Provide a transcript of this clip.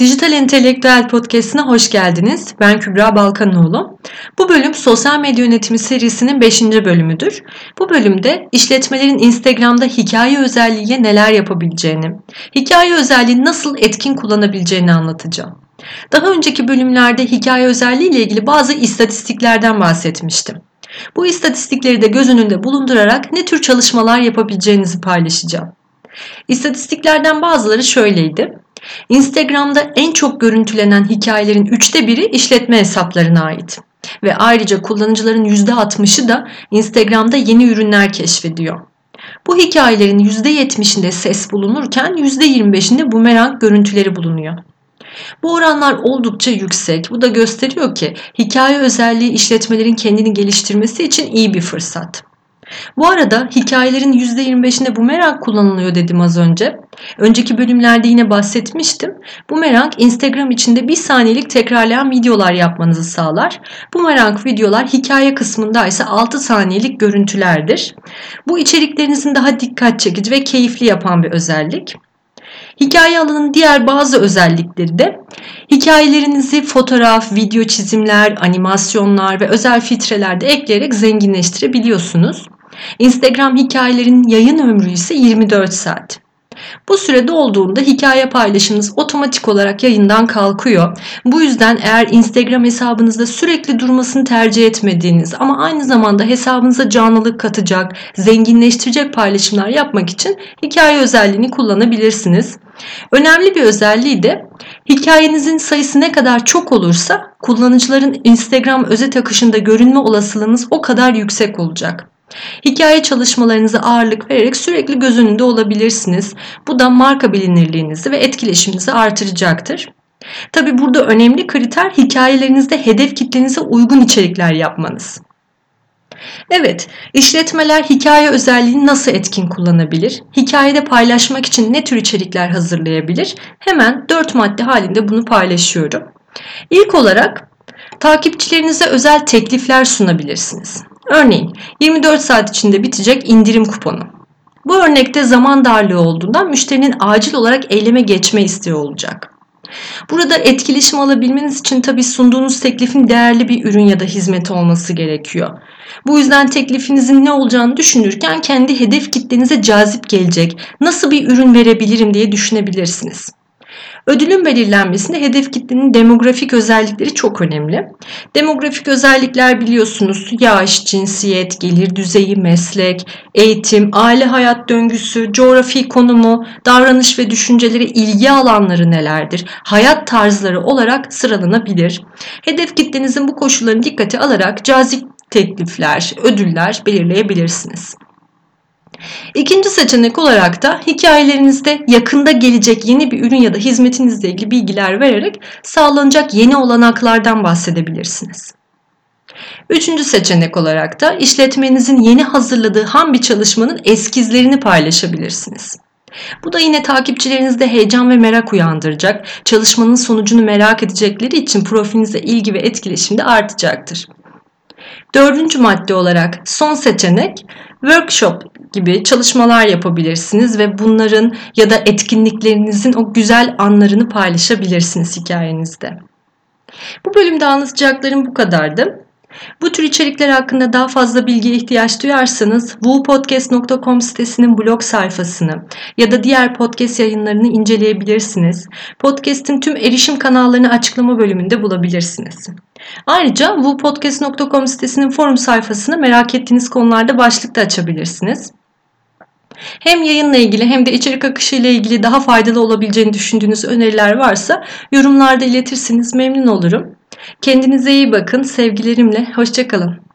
Dijital Entelektüel Podcast'ine hoş geldiniz. Ben Kübra Balkanoğlu. Bu bölüm Sosyal Medya Yönetimi serisinin 5. bölümüdür. Bu bölümde işletmelerin Instagram'da hikaye özelliğiyle neler yapabileceğini, hikaye özelliğini nasıl etkin kullanabileceğini anlatacağım. Daha önceki bölümlerde hikaye özelliği ile ilgili bazı istatistiklerden bahsetmiştim. Bu istatistikleri de göz önünde bulundurarak ne tür çalışmalar yapabileceğinizi paylaşacağım. İstatistiklerden bazıları şöyleydi. Instagram'da en çok görüntülenen hikayelerin üçte biri işletme hesaplarına ait. Ve ayrıca kullanıcıların %60'ı da Instagram'da yeni ürünler keşfediyor. Bu hikayelerin %70'inde ses bulunurken %25'inde bumerang görüntüleri bulunuyor. Bu oranlar oldukça yüksek. Bu da gösteriyor ki hikaye özelliği işletmelerin kendini geliştirmesi için iyi bir fırsat. Bu arada hikayelerin %25'inde bu merak kullanılıyor dedim az önce. Önceki bölümlerde yine bahsetmiştim. Bu merak Instagram içinde bir saniyelik tekrarlayan videolar yapmanızı sağlar. Bu merak videolar hikaye kısmında ise 6 saniyelik görüntülerdir. Bu içeriklerinizin daha dikkat çekici ve keyifli yapan bir özellik. Hikaye alanının diğer bazı özellikleri de hikayelerinizi fotoğraf, video çizimler, animasyonlar ve özel filtreler de ekleyerek zenginleştirebiliyorsunuz. Instagram hikayelerinin yayın ömrü ise 24 saat. Bu sürede olduğunda hikaye paylaşımınız otomatik olarak yayından kalkıyor. Bu yüzden eğer Instagram hesabınızda sürekli durmasını tercih etmediğiniz ama aynı zamanda hesabınıza canlılık katacak, zenginleştirecek paylaşımlar yapmak için hikaye özelliğini kullanabilirsiniz. Önemli bir özelliği de hikayenizin sayısı ne kadar çok olursa kullanıcıların Instagram özet akışında görünme olasılığınız o kadar yüksek olacak. Hikaye çalışmalarınıza ağırlık vererek sürekli göz önünde olabilirsiniz. Bu da marka bilinirliğinizi ve etkileşiminizi artıracaktır. Tabi burada önemli kriter hikayelerinizde hedef kitlenize uygun içerikler yapmanız. Evet, işletmeler hikaye özelliğini nasıl etkin kullanabilir? Hikayede paylaşmak için ne tür içerikler hazırlayabilir? Hemen 4 madde halinde bunu paylaşıyorum. İlk olarak takipçilerinize özel teklifler sunabilirsiniz. Örneğin 24 saat içinde bitecek indirim kuponu. Bu örnekte zaman darlığı olduğundan müşterinin acil olarak eyleme geçme isteği olacak. Burada etkileşim alabilmeniz için tabi sunduğunuz teklifin değerli bir ürün ya da hizmet olması gerekiyor. Bu yüzden teklifinizin ne olacağını düşünürken kendi hedef kitlenize cazip gelecek, nasıl bir ürün verebilirim diye düşünebilirsiniz. Ödülün belirlenmesinde hedef kitlenin demografik özellikleri çok önemli. Demografik özellikler biliyorsunuz yaş, cinsiyet, gelir düzeyi, meslek, eğitim, aile hayat döngüsü, coğrafi konumu, davranış ve düşünceleri, ilgi alanları nelerdir, hayat tarzları olarak sıralanabilir. Hedef kitlenizin bu koşullarını dikkate alarak cazip teklifler, ödüller belirleyebilirsiniz. İkinci seçenek olarak da hikayelerinizde yakında gelecek yeni bir ürün ya da hizmetinizle ilgili bilgiler vererek sağlanacak yeni olanaklardan bahsedebilirsiniz. Üçüncü seçenek olarak da işletmenizin yeni hazırladığı ham bir çalışmanın eskizlerini paylaşabilirsiniz. Bu da yine takipçilerinizde heyecan ve merak uyandıracak, çalışmanın sonucunu merak edecekleri için profilinize ilgi ve etkileşim de artacaktır. Dördüncü madde olarak son seçenek workshop gibi çalışmalar yapabilirsiniz ve bunların ya da etkinliklerinizin o güzel anlarını paylaşabilirsiniz hikayenizde. Bu bölümde anlatacaklarım bu kadardı. Bu tür içerikler hakkında daha fazla bilgiye ihtiyaç duyarsanız wupodcast.com sitesinin blog sayfasını ya da diğer podcast yayınlarını inceleyebilirsiniz. Podcast'in tüm erişim kanallarını açıklama bölümünde bulabilirsiniz. Ayrıca wupodcast.com sitesinin forum sayfasını merak ettiğiniz konularda başlıkta açabilirsiniz. Hem yayınla ilgili hem de içerik akışı ile ilgili daha faydalı olabileceğini düşündüğünüz öneriler varsa yorumlarda iletirseniz memnun olurum. Kendinize iyi bakın. Sevgilerimle. Hoşçakalın.